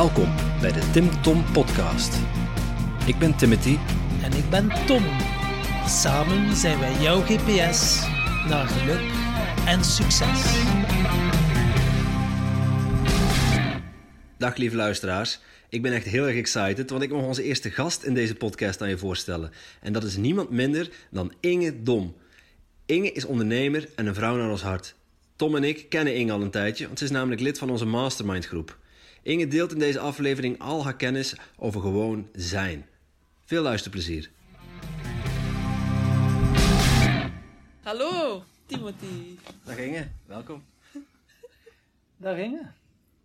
Welkom bij de Tim Tom Podcast. Ik ben Timothy. En ik ben Tom. Samen zijn wij jouw GPS naar geluk en succes. Dag lieve luisteraars. Ik ben echt heel erg excited, want ik mag onze eerste gast in deze podcast aan je voorstellen. En dat is niemand minder dan Inge Dom. Inge is ondernemer en een vrouw naar ons hart. Tom en ik kennen Inge al een tijdje, want ze is namelijk lid van onze mastermind groep. Inge deelt in deze aflevering al haar kennis over gewoon zijn. Veel luisterplezier. Hallo, Timothy. Dag Inge, welkom. Daar gingen.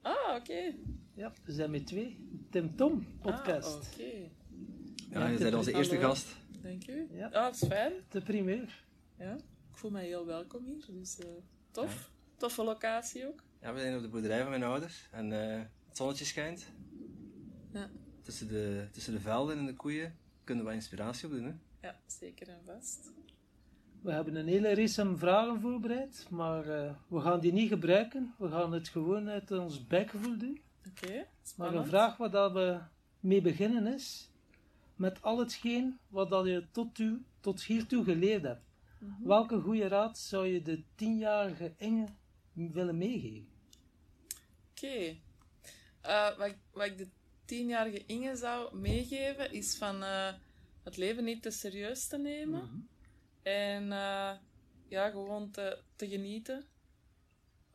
Ah, oké. Ja, we zijn met twee. Tim Tom podcast. Ah, oké. Ja, je bent onze eerste Hallo. gast. Dank u. Ja. Ah, dat is fijn. De primeur. Ja. Ik voel mij heel welkom hier, dus eh, tof. Toffe locatie ook. Ja, we zijn op de boerderij van mijn ouders en eh, het zonnetje schijnt. Ja. Tussen de, tussen de velden en de koeien kunnen we inspiratie opdoen. Hè? Ja, zeker en vast. We hebben een hele race aan vragen voorbereid, maar eh, we gaan die niet gebruiken. We gaan het gewoon uit ons bekgevoel doen. Oké, Maar een vraag waar dat we mee beginnen is, met al hetgeen wat dat je tot, u, tot hiertoe geleerd hebt. Mhm. Welke goede raad zou je de tienjarige Inge willen meegeven? Oké. Eh, wat, ik- wat ik de tienjarige Inge zou meegeven, is van eh, het leven niet te serieus te nemen. En eh, ja, gewoon te, te genieten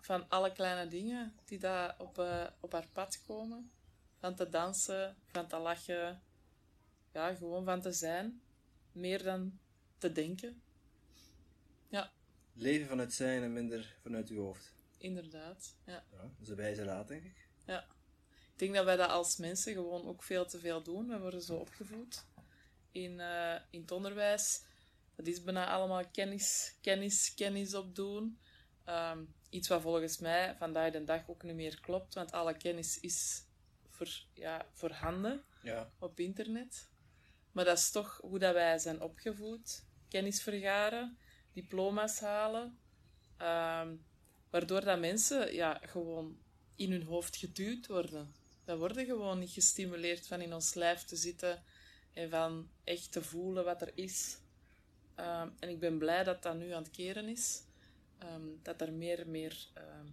van alle kleine dingen die daar op, eh, op haar pad komen. Van te dansen, van te lachen. Ja, gewoon van te zijn. Meer dan te denken. Ja, Leven vanuit zijn en minder vanuit uw hoofd. inderdaad. Ja. Ja, dat is een wijze raad, denk ik. Ja. Ik denk dat wij dat als mensen gewoon ook veel te veel doen. We worden zo opgevoed in, eh, in het onderwijs. Dat is bijna allemaal kennis, kennis, kennis opdoen. Ehm, iets wat volgens mij vandaag de dag ook niet meer klopt, want alle kennis is voor, ja, voorhanden Ja. op internet. Maar dat is toch hoe dat wij zijn opgevoed. Kennis vergaren, diploma's halen. ehm, waardoor dat mensen ja, gewoon in hun hoofd geduwd worden. Dat worden gewoon niet gestimuleerd van in ons lijf te zitten en van echt te voelen wat er is. Ehm, en ik ben blij dat dat nu aan het keren is. Ehm, dat er meer meer ehm,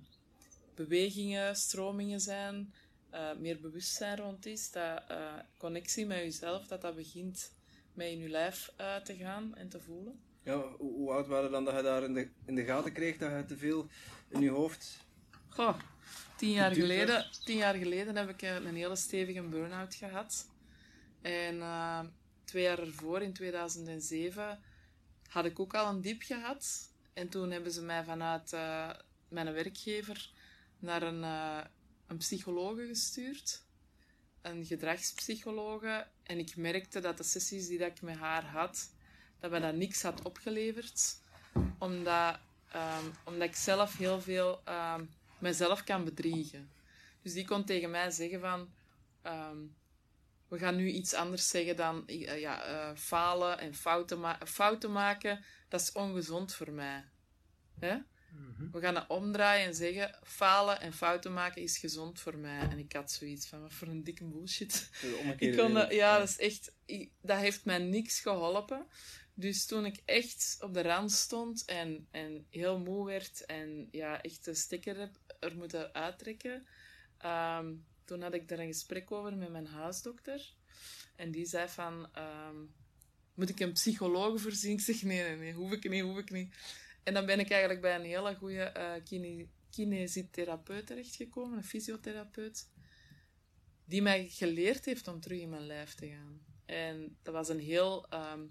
bewegingen, stromingen zijn, eh, meer bewustzijn rond is. Dat eh, connectie met jezelf, dat dat begint met in je lijf eh, te gaan en te voelen. Ja, hoe, hoe oud waren dan dat je daar in de, in de gaten kreeg dat je te veel in je hoofd... Goh, tien jaar, geleden, tien jaar geleden heb ik eh, een hele stevige burn-out gehad. En eh, twee jaar ervoor, in 2007, had ik ook al een diep gehad. En toen hebben ze mij vanuit eh, mijn werkgever naar een, eh, een psychologe gestuurd. Een gedragspsychologe. En ik merkte dat de sessies die dat ik met haar had, dat me dat niks had opgeleverd. Omdat, ehm, omdat ik zelf heel veel ehm, mezelf kan bedriegen. Dus die kon tegen mij zeggen van... ehm, we gaan nu iets anders zeggen dan eh, ja, eh, falen en fouten, ma- fouten maken. Dat is ongezond voor mij. Hè? We gaan het omdraaien en zeggen: falen en fouten maken is gezond voor mij. En ik had zoiets van: wat voor een dikke bullshit. Ik kon dat, ja, dat is echt, ik- dat heeft mij niks geholpen. Dus toen ik echt op de rand stond en, en heel moe werd en ja, echt de stekker heb er moeten uittrekken, ehm, toen had ik daar een gesprek over met mijn huisdokter. En die zei van, ehm, moet ik een psycholoog voorzien? Ik zeg, nee, nee, nee, hoef ik niet, hoef ik niet. En dan ben ik eigenlijk bij een hele goede eh kine- kinesitherapeut terechtgekomen, een fysiotherapeut die mij geleerd heeft om terug in mijn lijf te gaan. En dat was een heel ehm,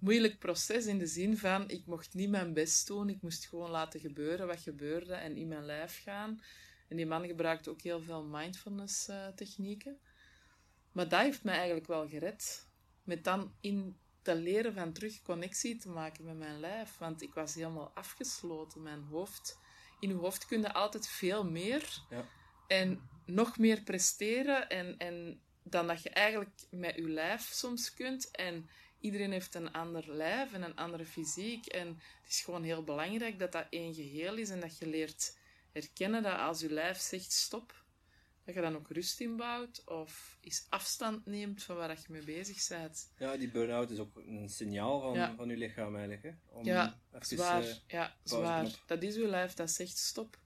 moeilijk proces in de zin van, ik mocht niet mijn best doen, ik moest gewoon laten gebeuren wat gebeurde en in mijn lijf gaan. En die man gebruikte ook heel veel mindfulness eh, technieken. Maar dat heeft mij eigenlijk wel gered. Met dan in te leren van terug connectie te maken met mijn lijf. Want ik was helemaal afgesloten, mijn hoofd. In je hoofd kun je altijd veel meer. Ja. En nog meer presteren en, en dan dat je eigenlijk met je lijf soms kunt. En iedereen heeft een ander lijf en een andere fysiek. En het is gewoon heel belangrijk dat dat één geheel is en dat je leert herkennen dat als je lijf zegt stop, dat je dan ook rust inbouwt of eens afstand neemt van waar je mee bezig bent. Ja, die burn-out is ook een signaal van, Ja. van je lichaam eigenlijk. Hè? Om Ja, even, Zwaar, eh, ja, zwaar. knop. Dat is uw lijf, dat zegt stop.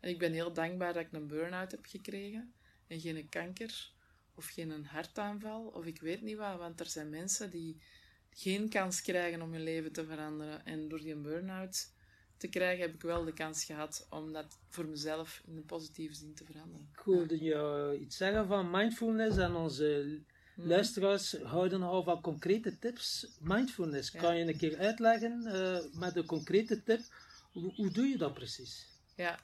En ik ben heel dankbaar dat ik een burn-out heb gekregen. En geen kanker, of geen hartaanval, of ik weet niet wat. Want er zijn mensen die geen kans krijgen om hun leven te veranderen. En door die burn-out te krijgen, heb ik wel de kans gehad om dat voor mezelf in een positieve zin te veranderen. Ik hoorde je iets zeggen van mindfulness en onze Mhm. luisteraars houden nogal van concrete tips. Mindfulness, kan je een keer uitleggen eh, met een concrete tip? Hoe, hoe doe je dat precies? Ja.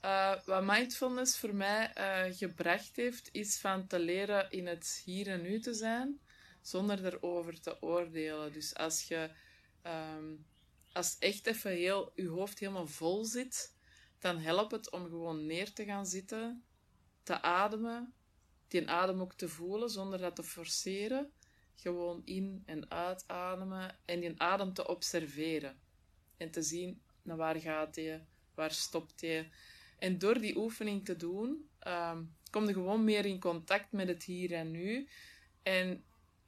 Eh, wat mindfulness voor mij eh, gebracht heeft, is van te leren in het hier en nu te zijn, zonder erover te oordelen. Dus als je ehm, als echt even heel, je hoofd helemaal vol zit, dan helpt het om gewoon neer te gaan zitten, te ademen, die adem ook te voelen zonder dat te forceren. Gewoon in- en uitademen en die adem te observeren. En te zien naar waar gaat hij, waar stopt hij. En door die oefening te doen, ehm, kom je gewoon meer in contact met het hier en nu. En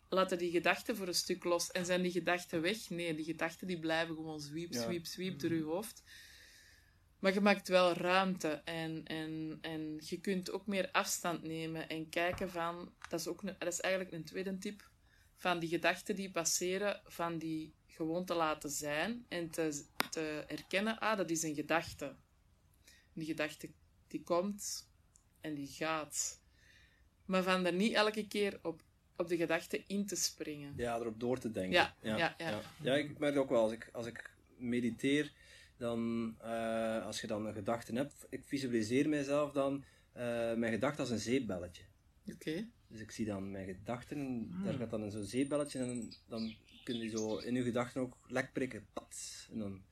laten die gedachten voor een stuk los. En zijn die gedachten weg? Nee, die gedachten die blijven gewoon zwiep, zwiep, zwiep door je hoofd. Maar je maakt wel ruimte en, en, en je kunt ook meer afstand nemen en kijken van, dat is, ook een, dat is eigenlijk een tweede tip, van die gedachten die passeren, van die gewoon te laten zijn en te, te erkennen, ah, dat is een gedachte. Die gedachte die komt en die gaat. Maar van er niet elke keer op, op de gedachte in te springen. Ja, erop door te denken. Ja, ja, ja. ja. ik merk ook wel, als ik, als ik mediteer, dan, eh, als je dan een gedachte hebt, ik visualiseer mijzelf dan, eh, mijn gedachte als een zeepbelletje. Oké. Dus ik zie dan mijn gedachten, daar gaat dan zo'n zeepbelletje en dan kun je zo in je gedachten ook lek prikken. Pat, en dan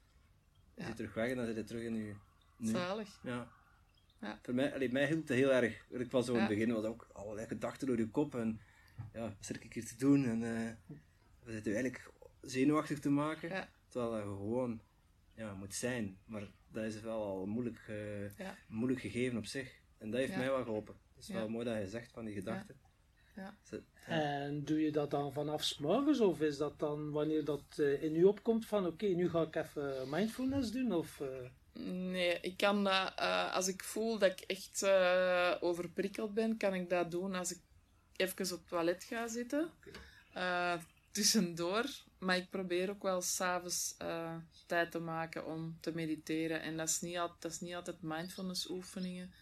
is Ja. je terug weg en dan zit je terug in je nu. Zalig. Ja. Ja. Voor mij, allee, mij hielp het heel erg. Ik was zo in het begin was ook allerlei gedachten door je kop en ja, wat zit ik hier te doen? En eh we zitten je eigenlijk zenuwachtig te maken, Ja. terwijl dat gewoon ja, moet zijn. Maar dat is wel al moeilijk, eh, Ja. moeilijk gegeven op zich. En dat heeft Ja. mij wel geholpen. Het is Ja. wel mooi dat je zegt van die gedachten. En doe je dat dan vanaf 's morgens of is dat dan wanneer dat eh, in u opkomt van oké, nu ga ik even mindfulness doen? Of, eh, Nee, ik kan dat, eh, als ik voel dat ik echt eh, overprikkeld ben, kan ik dat doen als ik even op het toilet ga zitten. Eh, tussendoor. Maar ik probeer ook wel s'avonds eh tijd te maken om te mediteren. En dat is niet, al, dat is niet altijd mindfulness oefeningen.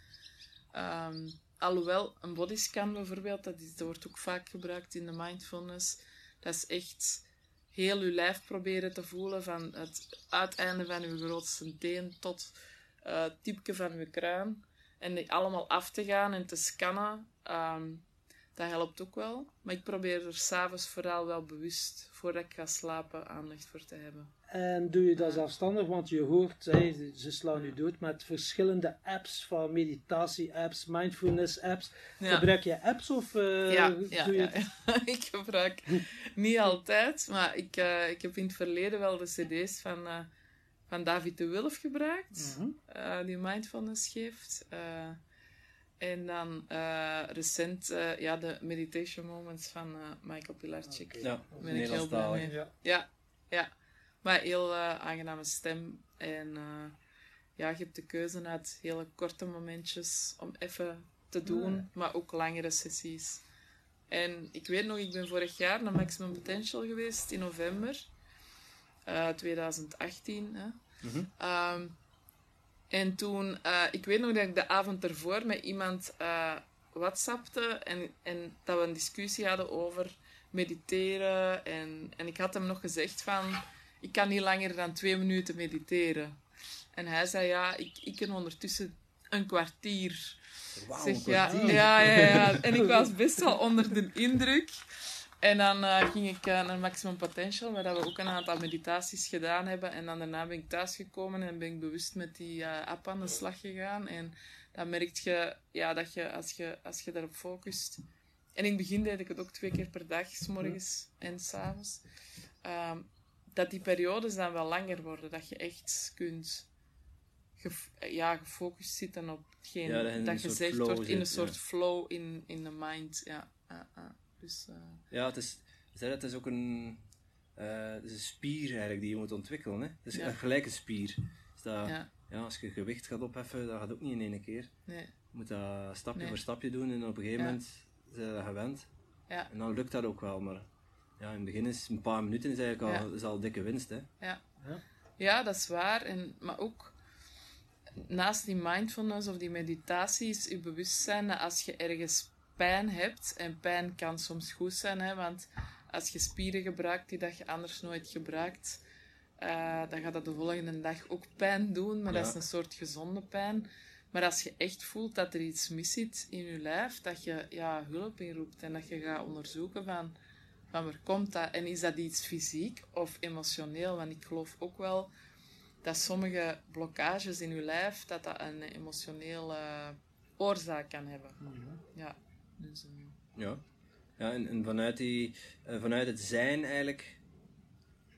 Ehm, alhoewel, een bodyscan bijvoorbeeld, dat, is, dat wordt ook vaak gebruikt in de mindfulness. Dat is echt heel uw lijf proberen te voelen, van het uiteinde van uw grootste teen tot eh, het van uw kruin. En die allemaal af te gaan en te scannen, ehm, dat helpt ook wel. Maar ik probeer er s'avonds vooral wel bewust, voordat ik ga slapen, aandacht voor te hebben. En doe je dat zelfstandig? Want je hoort, hè, ze slaan u dood met verschillende apps van meditatie-apps, mindfulness-apps. Ja. Gebruik je apps of eh, ja, ja, doe je ja. ik gebruik niet altijd, maar ik, eh, ik heb in het verleden wel de cd's van, eh, van David de Wulf gebruikt, Mhm. die mindfulness geeft. En dan eh, recent eh, ja, de meditation moments van eh, Michael Pilarczyk. Oké. Ja, ben ik heel blij mee. Ja. Ja, ja. Maar heel eh, aangename stem. En eh, ja, je hebt de keuze uit hele korte momentjes om even te doen, ja. maar ook langere sessies. En ik weet nog, ik ben vorig jaar naar Maximum Potential geweest in november eh, 2018. Hè. Mhm. Ehm, en toen, eh, ik weet nog dat ik de avond ervoor met iemand eh whatsappte en, en dat we een discussie hadden over mediteren. En, en ik had hem nog gezegd van, ik kan niet langer dan twee minuten mediteren. En hij zei, ja, ik, ik kan ondertussen een kwartier. Wauw, Zeg, een ja, kwartier. ja, ja, ja. En ik was best wel onder de indruk. En dan eh, ging ik eh, naar Maximum Potential, waar dat we ook een aantal meditaties gedaan hebben. En dan daarna ben ik thuisgekomen en ben ik bewust met die eh, app aan de slag gegaan. En dan merk je, ja, dat je als, je als je daarop focust... En in het begin deed ik het ook twee keer per dag, s morgens en s'avonds. Um, dat die periodes dan wel langer worden. Dat je echt kunt gef- ja, gefocust zit en op hetgeen Ja, dat dat gezegd wordt, in een soort ja. flow in, in de mind. Ja, ja, ja. Dus, eh, Ja, het is, het is ook een, eh, het is een spier eigenlijk die je moet ontwikkelen. Hè? Het is Ja. een gelijke spier. Dus dat, ja. ja, als je gewicht gaat opheffen, dat gaat ook niet in één keer. nee, Je moet dat stapje Nee. voor stapje doen en op een gegeven Ja. moment zijn je dat gewend. ja, En dan lukt dat ook wel, maar ja, in het begin is een paar minuten is eigenlijk al, Ja. is al een dikke winst. Hè? ja. Ja. Ja, dat is waar. En, maar ook naast die mindfulness of die meditatie is je bewustzijn dat als je ergens pijn hebt, en pijn kan soms goed zijn, hè, want als je spieren gebruikt die dat je anders nooit gebruikt, eh, dan gaat dat de volgende dag ook pijn doen, maar dat is een soort gezonde pijn. Maar als je echt voelt dat er iets mis zit in je lijf, dat je ja, hulp inroept en dat je gaat onderzoeken van, van waar komt dat? En is dat iets fysiek of emotioneel? Want ik geloof ook wel dat sommige blokkages in je lijf, dat dat een emotionele oorzaak kan hebben. Ja. Dus, eh, Ja. ja en, en vanuit, die, eh, vanuit het zijn eigenlijk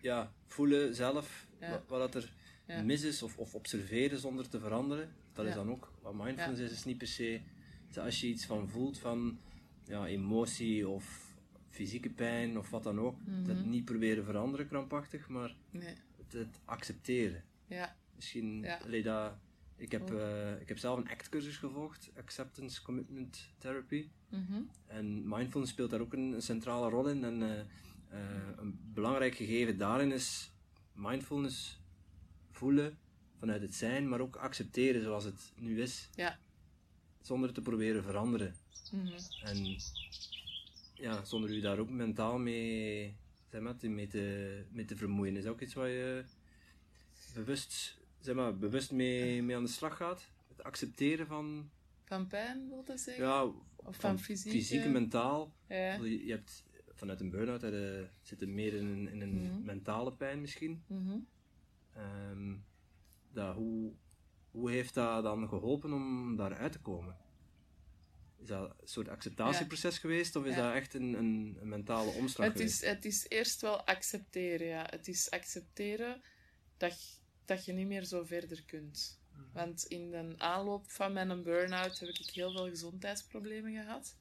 ja, voelen zelf Ja. wat, dat er Ja. mis is of, of observeren zonder te veranderen. Dat is dan ook wat mindfulness is, is niet per se dus als je iets van voelt van ja, emotie of fysieke pijn of wat dan ook, dat Mhm. niet proberen veranderen krampachtig, maar nee. het, het accepteren. Ja. Misschien, Ja. dat, ik, heb, Oh. eh, ik heb zelf een ACT-cursus gevolgd, Acceptance Commitment Therapy. Mhm. En mindfulness speelt daar ook een, een centrale rol in. En eh, eh, een belangrijk gegeven daarin is mindfulness voelen vanuit het zijn, maar ook accepteren zoals het nu is. Ja. Zonder te proberen veranderen. Mhm. En ja, zonder u daar ook mentaal mee, zeg maar, te- mee, te, mee te vermoeien. Is ook iets waar je bewust, zeg maar, bewust mee, mee aan de slag gaat? Het accepteren van, Van pijn, wil dat zeggen? ja, Of van fysieke- fysiek en mentaal. Ja. Je je hebt vanuit een burn-out de- zitten meer in een, in een Mhm. mentale pijn misschien. Mhm. Ehm, dat, hoe, hoe heeft dat dan geholpen om daaruit te komen? Is dat een soort acceptatieproces geweest of is Ja. dat echt een, een, een mentale omslag Het geweest? is, het is eerst wel accepteren, ja. Het is accepteren dat, je- dat je niet meer zo verder kunt. Want in de aanloop van mijn burn-out heb ik heel veel gezondheidsproblemen gehad.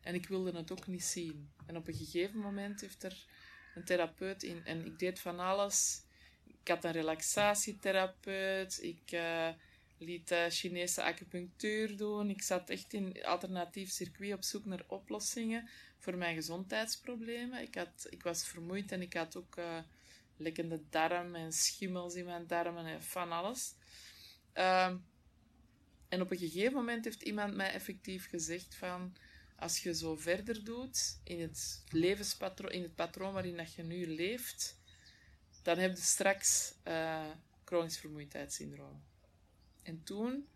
En ik wilde het ook niet zien. En op een gegeven moment heeft er een therapeut in... En ik deed van alles. Ik had een relaxatietherapeut. Ik eh, liet eh, Chinese acupunctuur doen. Ik zat echt in alternatief circuit op zoek naar oplossingen voor mijn gezondheidsproblemen. Ik, had, ik was vermoeid en ik had ook eh, lekkende darm en schimmels in mijn darmen en van alles. Ehm, en op een gegeven moment heeft iemand mij effectief gezegd van... Als je zo verder doet in het levenspatroon, in het patroon waarin dat je nu leeft, dan heb je straks eh chronisch vermoeidheidssyndroom. En toen,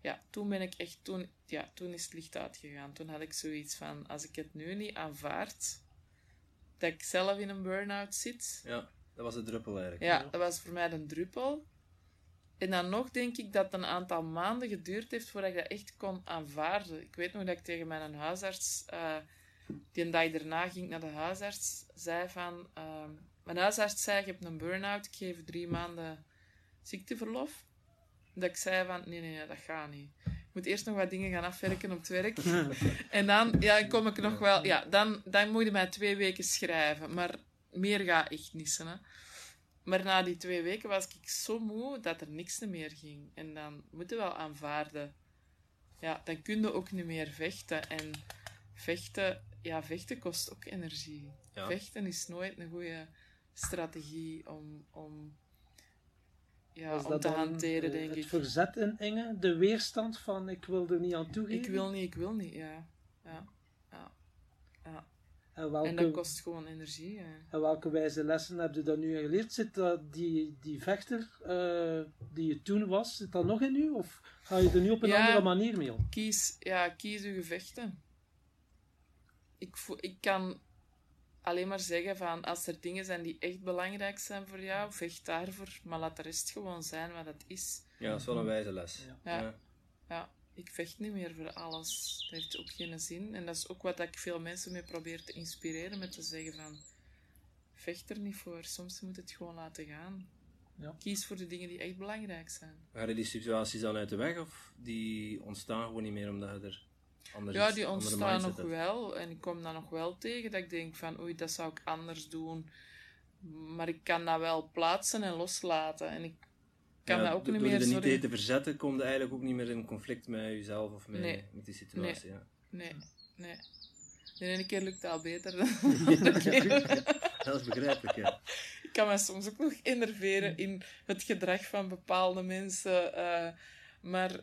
ja, toen ben ik echt, toen, ja, toen is het licht uitgegaan. Toen had ik zoiets van, als ik het nu niet aanvaard, dat ik zelf in een burn-out zit, Ja, dat was de druppel eigenlijk. ja, dat was voor mij een druppel. En dan nog denk ik dat het een aantal maanden geduurd heeft voordat ik dat echt kon aanvaarden. Ik weet nog dat ik tegen mijn huisarts, eh, die een dag daarna ging naar de huisarts, zei van... ehm, mijn huisarts zei, je hebt een burn-out, ik geef drie maanden ziekteverlof. Dat ik zei van, nee, nee, nee, dat gaat niet. Ik moet eerst nog wat dingen gaan afwerken op het werk. en dan ja, kom ik nog wel... Ja, dan, dan moet je mij twee weken schrijven. Maar meer gaat echt niet, hè. Maar na die twee weken was ik zo moe dat er niks meer ging. En dan moeten we wel aanvaarden. Ja, dan kun je ook niet meer vechten. En vechten, ja, vechten kost ook energie. Ja. Vechten is nooit een goede strategie om, om, ja, Was om dat te dan, hanteren, eh, denk het ik. verzet in Inge, de weerstand van ik wil er niet aan toegeven? Ik wil niet, ik wil niet, ja. ja. ja. ja. En welke, En dat kost gewoon energie. Ja. en welke wijze lessen heb je dan nu geleerd? Zit dat die, die vechter eh, die je toen was, zit dat nog in u? Of ga je er nu op een Ja. andere manier mee om? Kies, ja, kies uw gevechten. Ik, voel, ik kan alleen maar zeggen van als er dingen zijn die echt belangrijk zijn voor jou, vecht daarvoor, maar laat de rest gewoon zijn wat het is. Ja, dat is wel een wijze les. Ja. Ja. Ja, ik vecht niet meer voor alles. Dat heeft ook geen zin. En dat is ook wat ik veel mensen mee probeer te inspireren, met te zeggen van vecht er niet voor. Soms moet het gewoon laten gaan. Ja. Kies voor de dingen die echt belangrijk zijn. Ga je die situaties dan uit de weg of die ontstaan gewoon niet meer omdat je er anders Ja, die ontstaan nog hebt? wel. En ik kom dan nog wel tegen dat ik denk van oei, dat zou ik anders doen. Maar ik kan dat wel plaatsen en loslaten. En ik kan Ja, dat ook niet door meer je er niet tegen te verzetten, kom je eigenlijk ook niet meer in conflict met jezelf of met, Nee. met die situatie. Ja. Nee, nee. De ene keer lukt dat al beter dan de andere keer. Dat is begrijpelijk, ja. Ik kan me soms ook nog innerveren in het gedrag van bepaalde mensen. eh, maar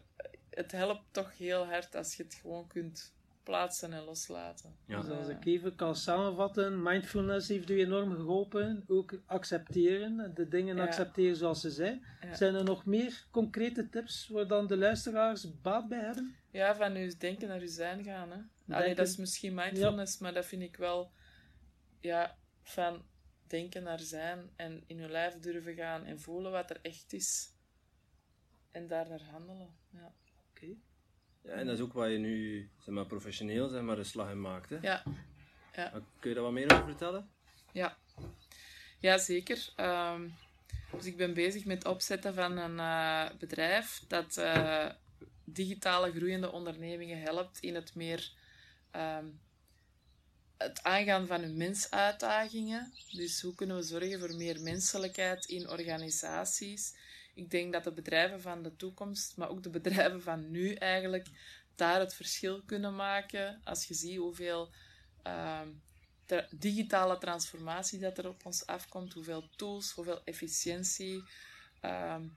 het helpt toch heel hard als je het gewoon kunt plaatsen en loslaten. Ja. Dus als ik even kan samenvatten, mindfulness heeft u enorm geholpen. Ook accepteren, de dingen Ja. accepteren zoals ze zijn. Ja. Zijn er nog meer concrete tips waar dan de luisteraars baat bij hebben? Ja, van je denken naar je zijn gaan. Hè. Allee, dat is misschien mindfulness, maar dat vind ik wel ja, van denken naar zijn en in je lijf durven gaan en voelen wat er echt is. En daar naar handelen. Ja. Oké. Ja. En dat is ook waar je nu zeg maar, professioneel zeg maar, een slag in maakt. Hè? Ja. Maar Kun je daar wat meer over vertellen? Ja, ja zeker. Ehm, dus ik ben bezig met het opzetten van een eh, bedrijf dat eh, digitale groeiende ondernemingen helpt in het meer ehm, het aangaan van hun mensuitdagingen. Dus hoe kunnen we zorgen voor meer menselijkheid in organisaties? Ik denk dat de bedrijven van de toekomst, maar ook de bedrijven van nu eigenlijk, daar het verschil kunnen maken. Als je ziet hoeveel ehm, tra- digitale transformatie dat er op ons afkomt, hoeveel tools, hoeveel efficiëntie. Ehm,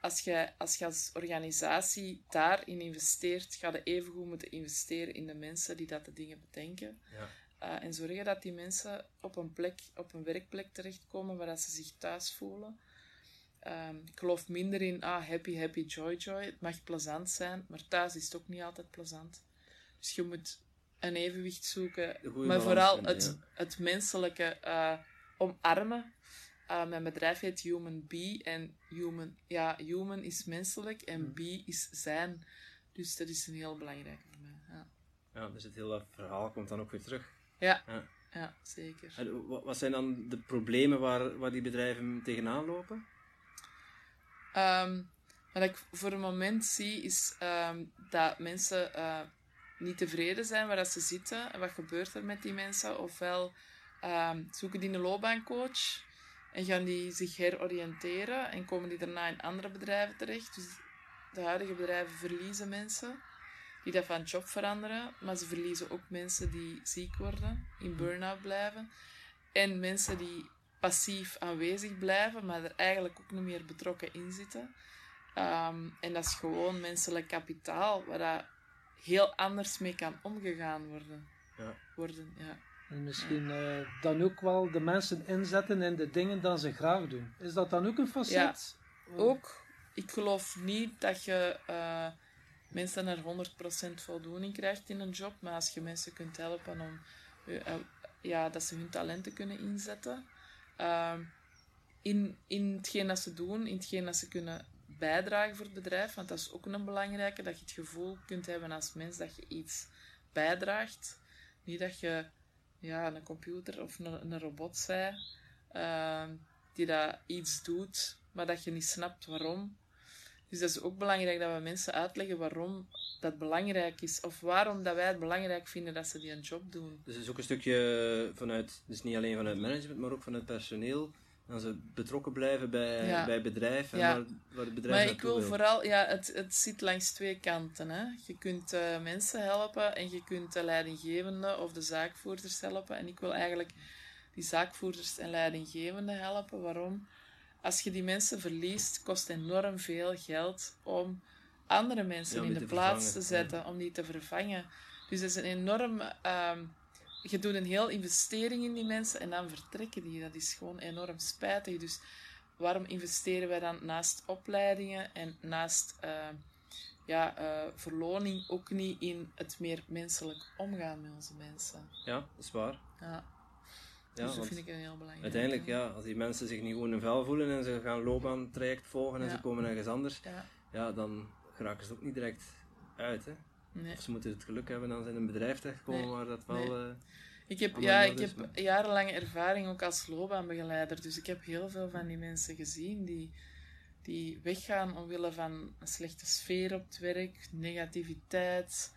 als, je, als je als organisatie daarin investeert, ga je evengoed moeten investeren in de mensen die dat de dingen bedenken. Ja. Eh, en zorgen dat die mensen op een plek, op een werkplek terechtkomen waar dat ze zich thuis voelen. Ehm, ik geloof minder in ah, happy, happy, joy, joy. Het mag plezant zijn, maar thuis is het ook niet altijd plezant. Dus je moet een evenwicht zoeken. Maar vooral vinden, het, het menselijke eh, omarmen. Eh, mijn bedrijf heet Human Be. En human, ja, human is menselijk en Mm. be is zijn. Dus dat is een heel belangrijke voor mij. Ja, Ja, dus het hele verhaal komt dan ook weer terug. ja, Ja. ja zeker. En wat zijn dan de problemen waar, waar die bedrijven tegenaan lopen? Ehm, wat ik voor een moment zie, is ehm, dat mensen eh, niet tevreden zijn waar dat ze zitten. En wat gebeurt er met die mensen? Ofwel ehm, zoeken die een loopbaancoach en gaan die zich heroriënteren en komen die daarna in andere bedrijven terecht. Dus de huidige bedrijven verliezen mensen die dat van job veranderen, maar ze verliezen ook mensen die ziek worden, in burn-out blijven. En mensen die passief aanwezig blijven, maar er eigenlijk ook niet meer betrokken in zitten. Ehm, en dat is gewoon menselijk kapitaal, waar dat heel anders mee kan omgegaan worden. Ja. worden ja. En misschien eh, dan ook wel de mensen inzetten in de dingen dat ze graag doen. Is dat dan ook een facet? Ook, ik geloof niet dat je eh, mensen naar 100% voldoening krijgt in een job, maar als je mensen kunt helpen om eh, ja, dat ze hun talenten kunnen inzetten ehm, in, in hetgeen dat ze doen, in hetgeen dat ze kunnen bijdragen voor het bedrijf, want dat is ook een belangrijke, dat je het gevoel kunt hebben als mens dat je iets bijdraagt. Niet dat je ja, een computer of een, robot zij ehm, die dat iets doet, maar dat je niet snapt waarom. Dus dat is ook belangrijk dat we mensen uitleggen waarom dat belangrijk is. Of waarom dat wij het belangrijk vinden dat ze die een job doen. Dus het is ook een stukje vanuit, dus niet alleen vanuit management, maar ook vanuit personeel. Dat ze betrokken blijven bij, Ja. bij bedrijf en Ja. waar, waar het bedrijf Maar ik wil wil. vooral, ja, het, het zit langs twee kanten. Hè. Je kunt eh, mensen helpen en je kunt de leidinggevende of de zaakvoerders helpen. En ik wil eigenlijk die zaakvoerders en leidinggevenden helpen. Waarom? Als je die mensen verliest, kost enorm veel geld om andere mensen Ja, in de te plaats te zetten, om die te vervangen. Dus dat is een enorm... ehm, je doet een heel investering in die mensen en dan vertrekken die. Dat is gewoon enorm spijtig. Dus waarom investeren wij dan naast opleidingen en naast eh, ja, eh, verloning ook niet in het meer menselijk omgaan met onze mensen? Ja, dat is waar. Ja, Ja, dus dat vind ik een heel belangrijk. uiteindelijk, ja, als die mensen zich niet gewoon een vel voelen en ze gaan loopbaantraject volgen en ze komen ergens anders, Ja, dan geraken ze ook niet direct uit. Hè? nee. Of ze moeten het geluk hebben dat ze in een bedrijf terechtkomen Nee. waar dat wel... Nee. eh, Ik heb, ja, ik dus, heb jarenlange ervaring ook als loopbaanbegeleider. Dus ik heb heel veel van die mensen gezien die, die weggaan omwille van een slechte sfeer op het werk, negativiteit,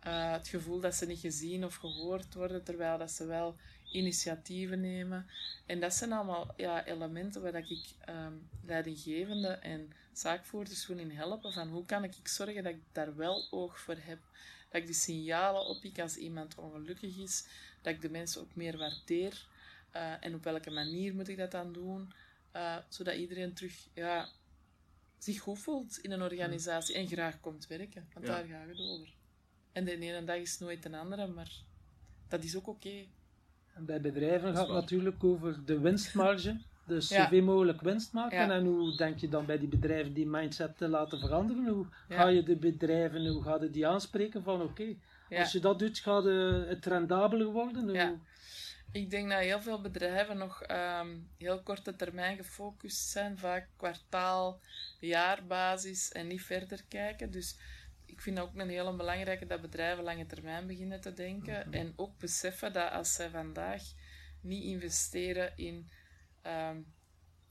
eh, het gevoel dat ze niet gezien of gehoord worden, terwijl dat ze wel initiatieven nemen. En dat zijn allemaal ja, elementen waar dat ik ehm leidinggevende en zaakvoerders gewoon in helpen. Van hoe kan ik zorgen dat ik daar wel oog voor heb. Dat ik die signalen oppiek als iemand ongelukkig is. Dat ik de mensen ook meer waardeer. Eh, en op welke manier moet ik dat dan doen? Eh, zodat iedereen terug ja, zich goed voelt in een organisatie en graag komt werken. Want Ja. daar gaat het over. En de ene dag is nooit een andere, maar dat is ook oké. En bij bedrijven gaat het natuurlijk over de winstmarge. Dus Ja. zoveel mogelijk winst maken. Ja. En hoe denk je dan bij die bedrijven die mindset te laten veranderen? Hoe Ja. ga je de bedrijven, hoe ga je die aanspreken van oké, Ja. als je dat doet, gaat het rendabeler worden? Hoe- Ja. Ik denk dat heel veel bedrijven nog ehm, heel korte termijn gefocust zijn, vaak kwartaal, jaarbasis en niet verder kijken. Dus ik vind ook een hele belangrijke dat bedrijven lange termijn beginnen te denken en ook beseffen dat als zij vandaag niet investeren in, ehm,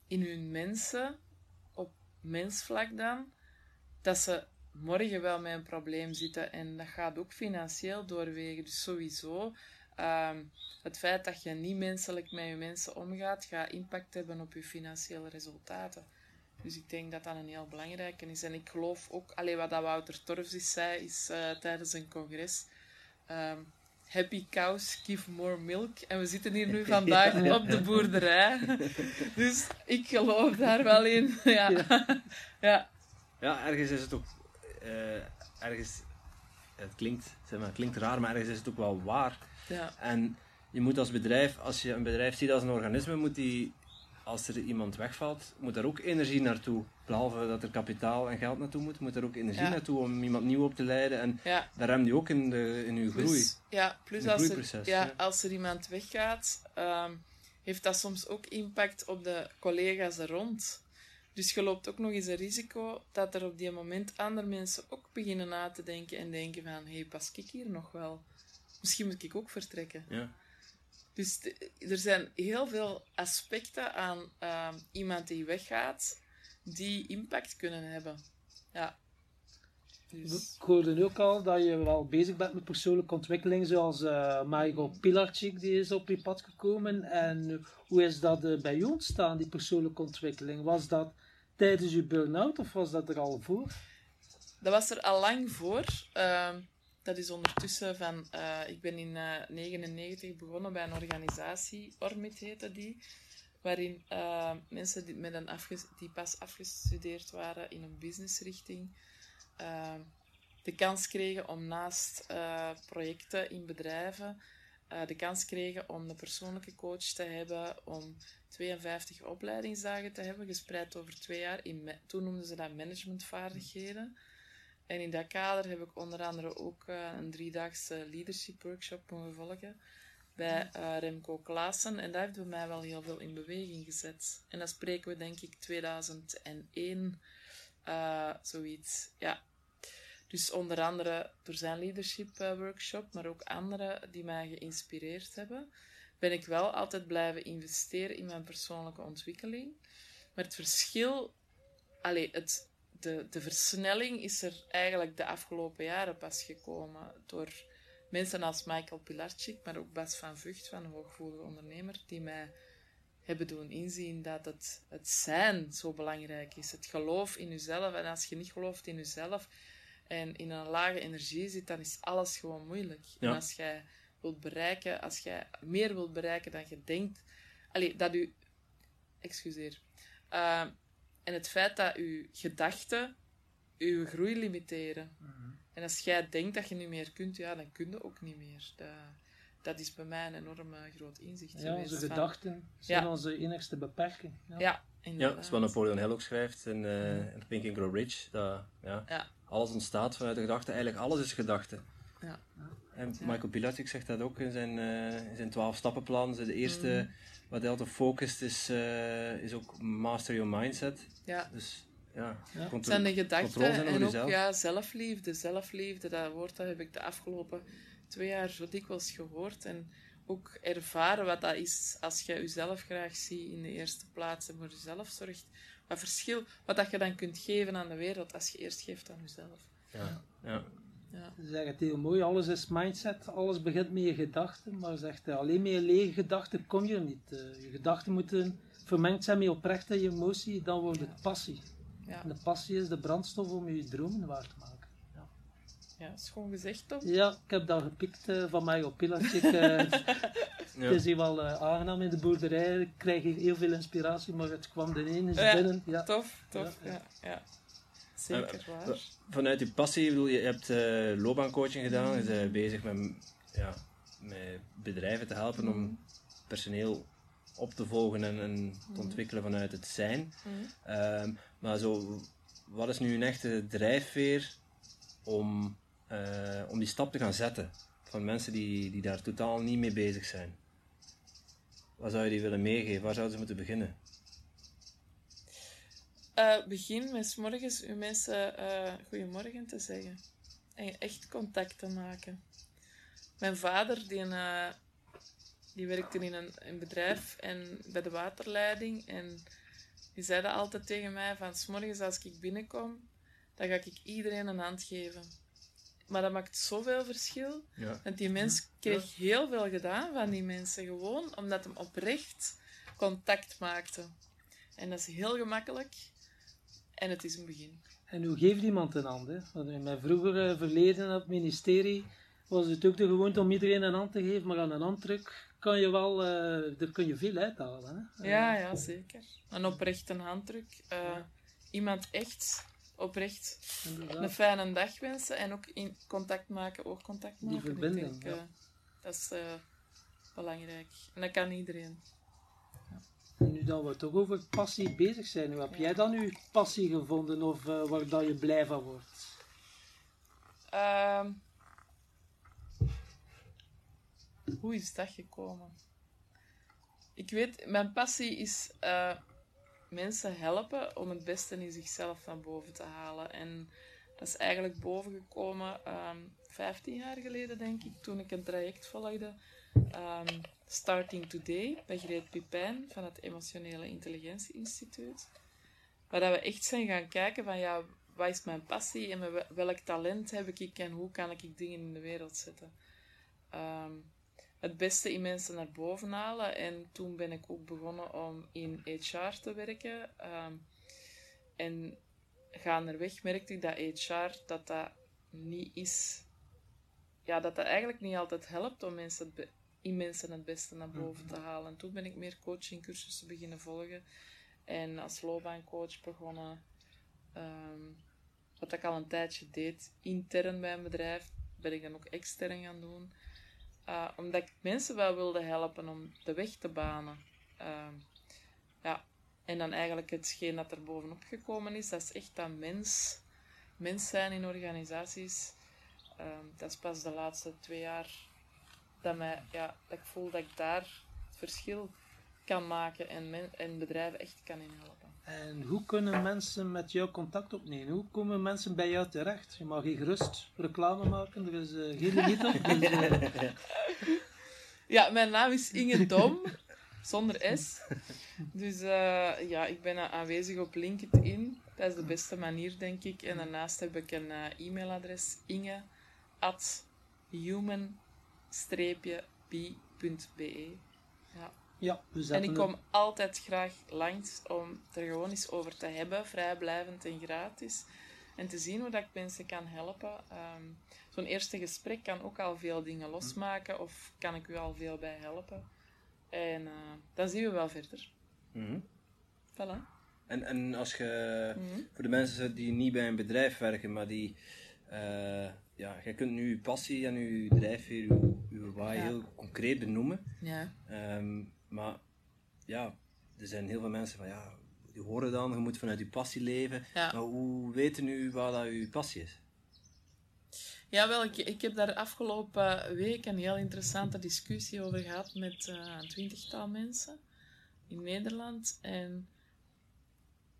in hun mensen, op mensvlak dan, dat ze morgen wel met een probleem zitten en dat gaat ook financieel doorwegen. Dus sowieso Ehm, het feit dat je niet menselijk met je mensen omgaat, gaat impact hebben op je financiële resultaten. Dus ik denk dat dat een heel belangrijke is. En ik geloof ook, alleen wat dat Wouter Torfs zei, is eh, tijdens een congres. ehm, Happy cows give more milk. En we zitten hier nu vandaag op de boerderij. Dus ik geloof daar wel in. Ja. ja. Ja, ergens is het ook. eh, ergens. Het klinkt, zeg maar, het klinkt raar, maar ergens is het ook wel waar. ja. En je moet als bedrijf, als je een bedrijf ziet als een organisme, moet die, als er iemand wegvalt, moet daar ook energie naartoe. Behalve dat er kapitaal en geld naartoe moet, moet er ook energie Ja. naartoe om iemand nieuw op te leiden. En ja. daar rem je ook in, de, in je groei. Plus, ja, plus als, er, ja. als er iemand weggaat, ehm, heeft dat soms ook impact op de collega's er rond. Dus je loopt ook nog eens een risico dat er op die moment andere mensen ook beginnen na te denken en denken van, hé, hey, pas ik hier nog wel? Misschien moet ik ook vertrekken. Ja. Dus de- er zijn heel veel aspecten aan ehm, iemand die weggaat, die impact kunnen hebben. Ja. Dus, Ik hoorde nu ook al dat je wel bezig bent met persoonlijke ontwikkeling, zoals eh Michael Pilarczyk, die is op je pad gekomen. En hoe is dat eh, bij jou ontstaan, die persoonlijke ontwikkeling? Was dat tijdens je burn-out of was dat er al voor? Dat was er al lang voor. Ehm, dat is ondertussen van... eh, ik ben in 1999 begonnen bij een organisatie, Ormit heette die, waarin eh, mensen die, met een die pas afgestudeerd waren in een businessrichting eh, de kans kregen om naast eh, projecten in bedrijven eh, de kans kregen om een persoonlijke coach te hebben, om 52 opleidingsdagen te hebben, gespreid over twee jaar. In toen noemden ze dat managementvaardigheden. En in dat kader heb ik onder andere ook eh, een driedaagse leadership workshop mogen volgen bij eh, Remco Klaassen. En dat heeft bij mij wel heel veel in beweging gezet. En dan spreken we denk ik 2001, eh, zoiets. Ja. Dus onder andere door zijn leadership workshop, maar ook andere die mij geïnspireerd hebben, ben ik wel altijd blijven investeren in mijn persoonlijke ontwikkeling. Maar het verschil, allee, het, de, de versnelling is er eigenlijk de afgelopen jaren pas gekomen door mensen als Michael Pilarczyk, maar ook Bas van Vught van Hooggevoelige Ondernemer, die mij hebben doen inzien dat het, het zijn zo belangrijk is. Het geloof in jezelf. En als je niet gelooft in jezelf en in een lage energie zit, dan is alles gewoon moeilijk. Ja. En als jij wilt bereiken, als jij meer wilt bereiken dan je denkt, allee, dat u, excuseer, Uh, en het feit dat uw gedachten uw groei limiteren. En als jij denkt dat je niet meer kunt, ja, dan kun je ook niet meer. Dat, dat is bij mij een enorm groot inzicht Ja, onze van- gedachten zijn Ja. onze enigste beperking. Ja. Ja, dat is wat Napoleon Hill ook schrijft in, eh in Think and Grow Rich. Dat, ja, Ja. Alles ontstaat vanuit de gedachte. Eigenlijk alles is gedachte. Ja. En. Michael Pilarczyk zegt dat ook in zijn, eh in zijn 12 stappenplan. Dus de eerste Mhm. Wat hij altijd focust is, eh, is ook master your mindset. Ja. Dus ja, Ja. Het zijn de gedachten en ook jezelf. ja, zelfliefde. Zelfliefde, dat woord dat heb ik de afgelopen twee jaar zo dikwijls gehoord. En ook ervaren wat dat is als je jezelf graag ziet in de eerste plaats en voor jezelf zorgt. Wat verschil, wat dat je dan kunt geven aan de wereld als je eerst geeft aan jezelf. Ja, ja. Ja. Ze zeggen het heel mooi, alles is mindset, alles begint met je gedachten, maar zegt hij, alleen met je lege gedachten kom je er niet. Eh, je gedachten moeten vermengd zijn met oprechte emotie, dan wordt het passie. Ja, En de passie is de brandstof om je dromen waar te maken. Ja, ja schoon gezegd, Tom. ja ik heb dat gepikt eh, van mij op Pilatschik. eh, Het is hier wel eh, aangenaam in de boerderij, ik krijg hier heel veel inspiratie, maar het kwam de ene binnen. Ja. Tof, tof. Ja, Ja, ja. ja. Zeker Eh, waar. Vanuit je passie, bedoel, je hebt eh, loopbaancoaching gedaan, je bent bezig met, ja, met bedrijven te helpen om personeel op te volgen en, en te ontwikkelen vanuit het zijn. Mhm. Ehm, maar zo, wat is nu een echte drijfveer om, eh, om die stap te gaan zetten van mensen die, die daar totaal niet mee bezig zijn? Wat zou je die willen meegeven? Waar zouden ze moeten beginnen? Eh, begin met 's morgens uw mensen eh goedemorgen te zeggen. En echt contact te maken. Mijn vader, die, eh, die werkte in een, een bedrijf en bij de waterleiding. En die zei dat altijd tegen mij, van 's morgens als ik binnenkom, dan ga ik iedereen een hand geven. Maar dat maakt zoveel verschil. Ja. Want die mens kreeg heel veel gedaan van die mensen. Gewoon omdat hem oprecht contact maakte. En dat is heel gemakkelijk. En het is een begin. En hoe geeft iemand een hand? Hè? Want in mijn vroegere verleden op het ministerie was het ook de gewoonte om iedereen een hand te geven, maar aan een handdruk kan je wel, eh daar kun je veel uithalen. Hè? Ja, ja, zeker. Een oprechte handdruk. Eh, Iemand echt oprecht Eh, inderdaad. een fijne dag wensen. En ook in contact maken, oogcontact Die maken. Ik verbinding, denk, ja. eh, dat is eh, belangrijk. En dat kan iedereen. En nu dat we toch over passie bezig zijn, hoe heb jij dan je passie gevonden of eh, waar dat je blij van wordt? Ehm, hoe is dat gekomen? Ik weet, mijn passie is eh, mensen helpen om het beste in zichzelf naar boven te halen. En dat is eigenlijk bovengekomen ehm 15 jaar geleden, denk ik, toen ik een traject volgde. ehm, Starting Today bij Greet Pipijn van het Emotionele Intelligentie Instituut. Waar dat we echt zijn gaan kijken van ja, wat is mijn passie en welk talent heb ik en hoe kan ik dingen in de wereld zetten. Ehm, het beste in mensen naar boven halen. En toen ben ik ook begonnen om in HR te werken. Ehm, en gaandeweg merkte ik dat HR dat dat niet is. Ja, dat dat eigenlijk niet altijd helpt om mensen het in mensen het beste naar boven te halen. En toen ben ik meer coachingcursussen beginnen volgen. En als loopbaancoach begonnen. Ehm, wat ik al een tijdje deed, intern bij een bedrijf, ben ik dan ook extern gaan doen. Uh, omdat ik mensen wel wilde helpen om de weg te banen. Ehm, ja. En dan eigenlijk hetgeen dat er bovenop gekomen is, dat is echt dat mens, mens zijn in organisaties. Ehm, dat is pas de laatste twee jaar dat, mij, ja, dat ik voel dat ik daar het verschil kan maken en, men, en bedrijven echt kan inhelpen. En hoe kunnen mensen met jou contact opnemen? Hoe komen mensen bij jou terecht? Je mag hier gerust reclame maken, er is eh, geen limiet op. Dus, eh, Ja, mijn naam is Inge Dom, zonder S. Dus eh, ja, ik ben aanwezig op LinkedIn. Dat is de beste manier, denk ik. En daarnaast heb ik een e-mailadres, inge at human-b.be. Ja. ja, we En ik kom altijd graag langs om het er gewoon eens over te hebben, vrijblijvend en gratis. En te zien hoe dat ik mensen kan helpen. Ehm, Zo'n eerste gesprek kan ook al veel dingen losmaken of kan ik u al veel bij helpen. En eh, dan zien we wel verder. Mhm. Voilà. En, en als je, Mhm. voor de mensen die niet bij een bedrijf werken, maar die, eh, ja, jij kunt nu je passie en je drijfveer, je, je why Ja. heel concreet benoemen. Ja. Ehm, maar ja, er zijn heel veel mensen van ja, die horen dan, je moet vanuit je passie leven. Ja. Maar hoe weten nu wat dat je passie is? Ja, wel, ik, ik heb daar afgelopen week een heel interessante discussie over gehad met eh, een twintigtal mensen in Nederland. En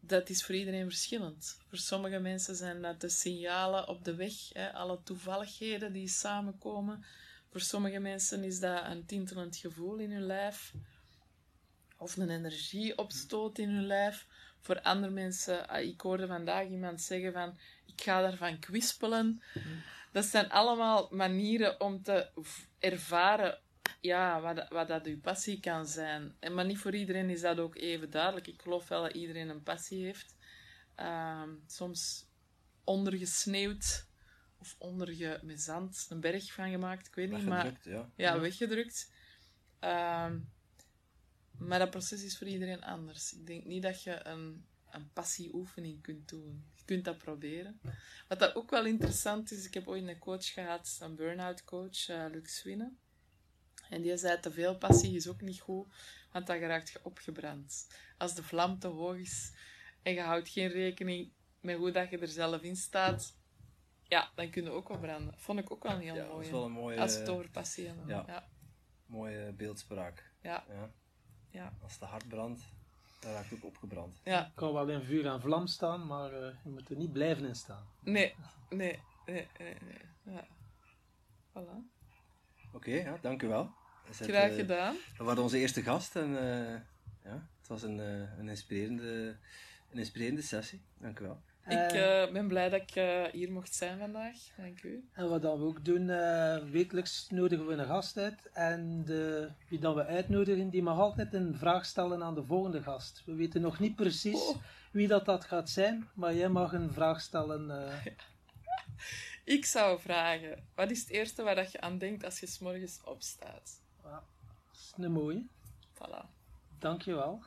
dat is voor iedereen verschillend. Voor sommige mensen zijn dat de signalen op de weg, hè, alle toevalligheden die samenkomen. Voor sommige mensen is dat een tintelend gevoel in hun lijf. Of een energieopstoot in hun lijf. Voor andere mensen, ah, ik hoorde vandaag iemand zeggen van, ik ga daarvan kwispelen. Dat zijn allemaal manieren om te ervaren ja, wat, dat- wat dat uw passie kan zijn. En, maar niet voor iedereen is dat ook even duidelijk. Ik geloof wel dat iedereen een passie heeft. Ehm, soms ondergesneeuwd of onderge met zand een berg van gemaakt, ik weet niet, maar Weggedrukt, ja. ja, weggedrukt. Ehm, maar dat proces is voor iedereen anders. Ik denk niet dat je een, een passieoefening kunt doen. Je kunt dat proberen. Wat dat ook wel interessant is, ik heb ooit een coach gehad, een burn-out coach, eh Luc Swinnen. En die zei, te veel passie is ook niet goed, want dan geraakt je opgebrand. Als de vlam te hoog is en je houdt geen rekening met hoe dat je er zelf in staat, ja, dan kun je ook wel branden. Vond ik ook wel een heel Ja, dat mooi. is wel een mooie, Als we het over passie hebben. ja. Ja. mooie beeldspraak. Ja. Ja. Ja. Als de hart brandt, dan raakt het ook opgebrand. ja. kan wel in vuur en vlam staan, maar eh, je moet er niet blijven in staan. Nee, nee, nee, nee. nee. Ja. Voilà. Oké, ja, dank u wel. Is het, Graag eh, gedaan. We waren onze eerste gast en eh, ja, het was een, eh, een, inspirerende, een inspirerende sessie. Dank u wel. Ik eh, ben blij dat ik eh, hier mocht zijn vandaag. Dank u. En wat dan we ook doen, eh, wekelijks nodigen we een gast uit. En de, wie dan we uitnodigen, die mag altijd een vraag stellen aan de volgende gast. We weten nog niet precies Oh. wie dat, dat gaat zijn, maar jij mag een vraag stellen. eh, Ik zou vragen, wat is het eerste waar dat je aan denkt als je morgens opstaat? Ja, Dat is een mooie. Voilà. Dankjewel.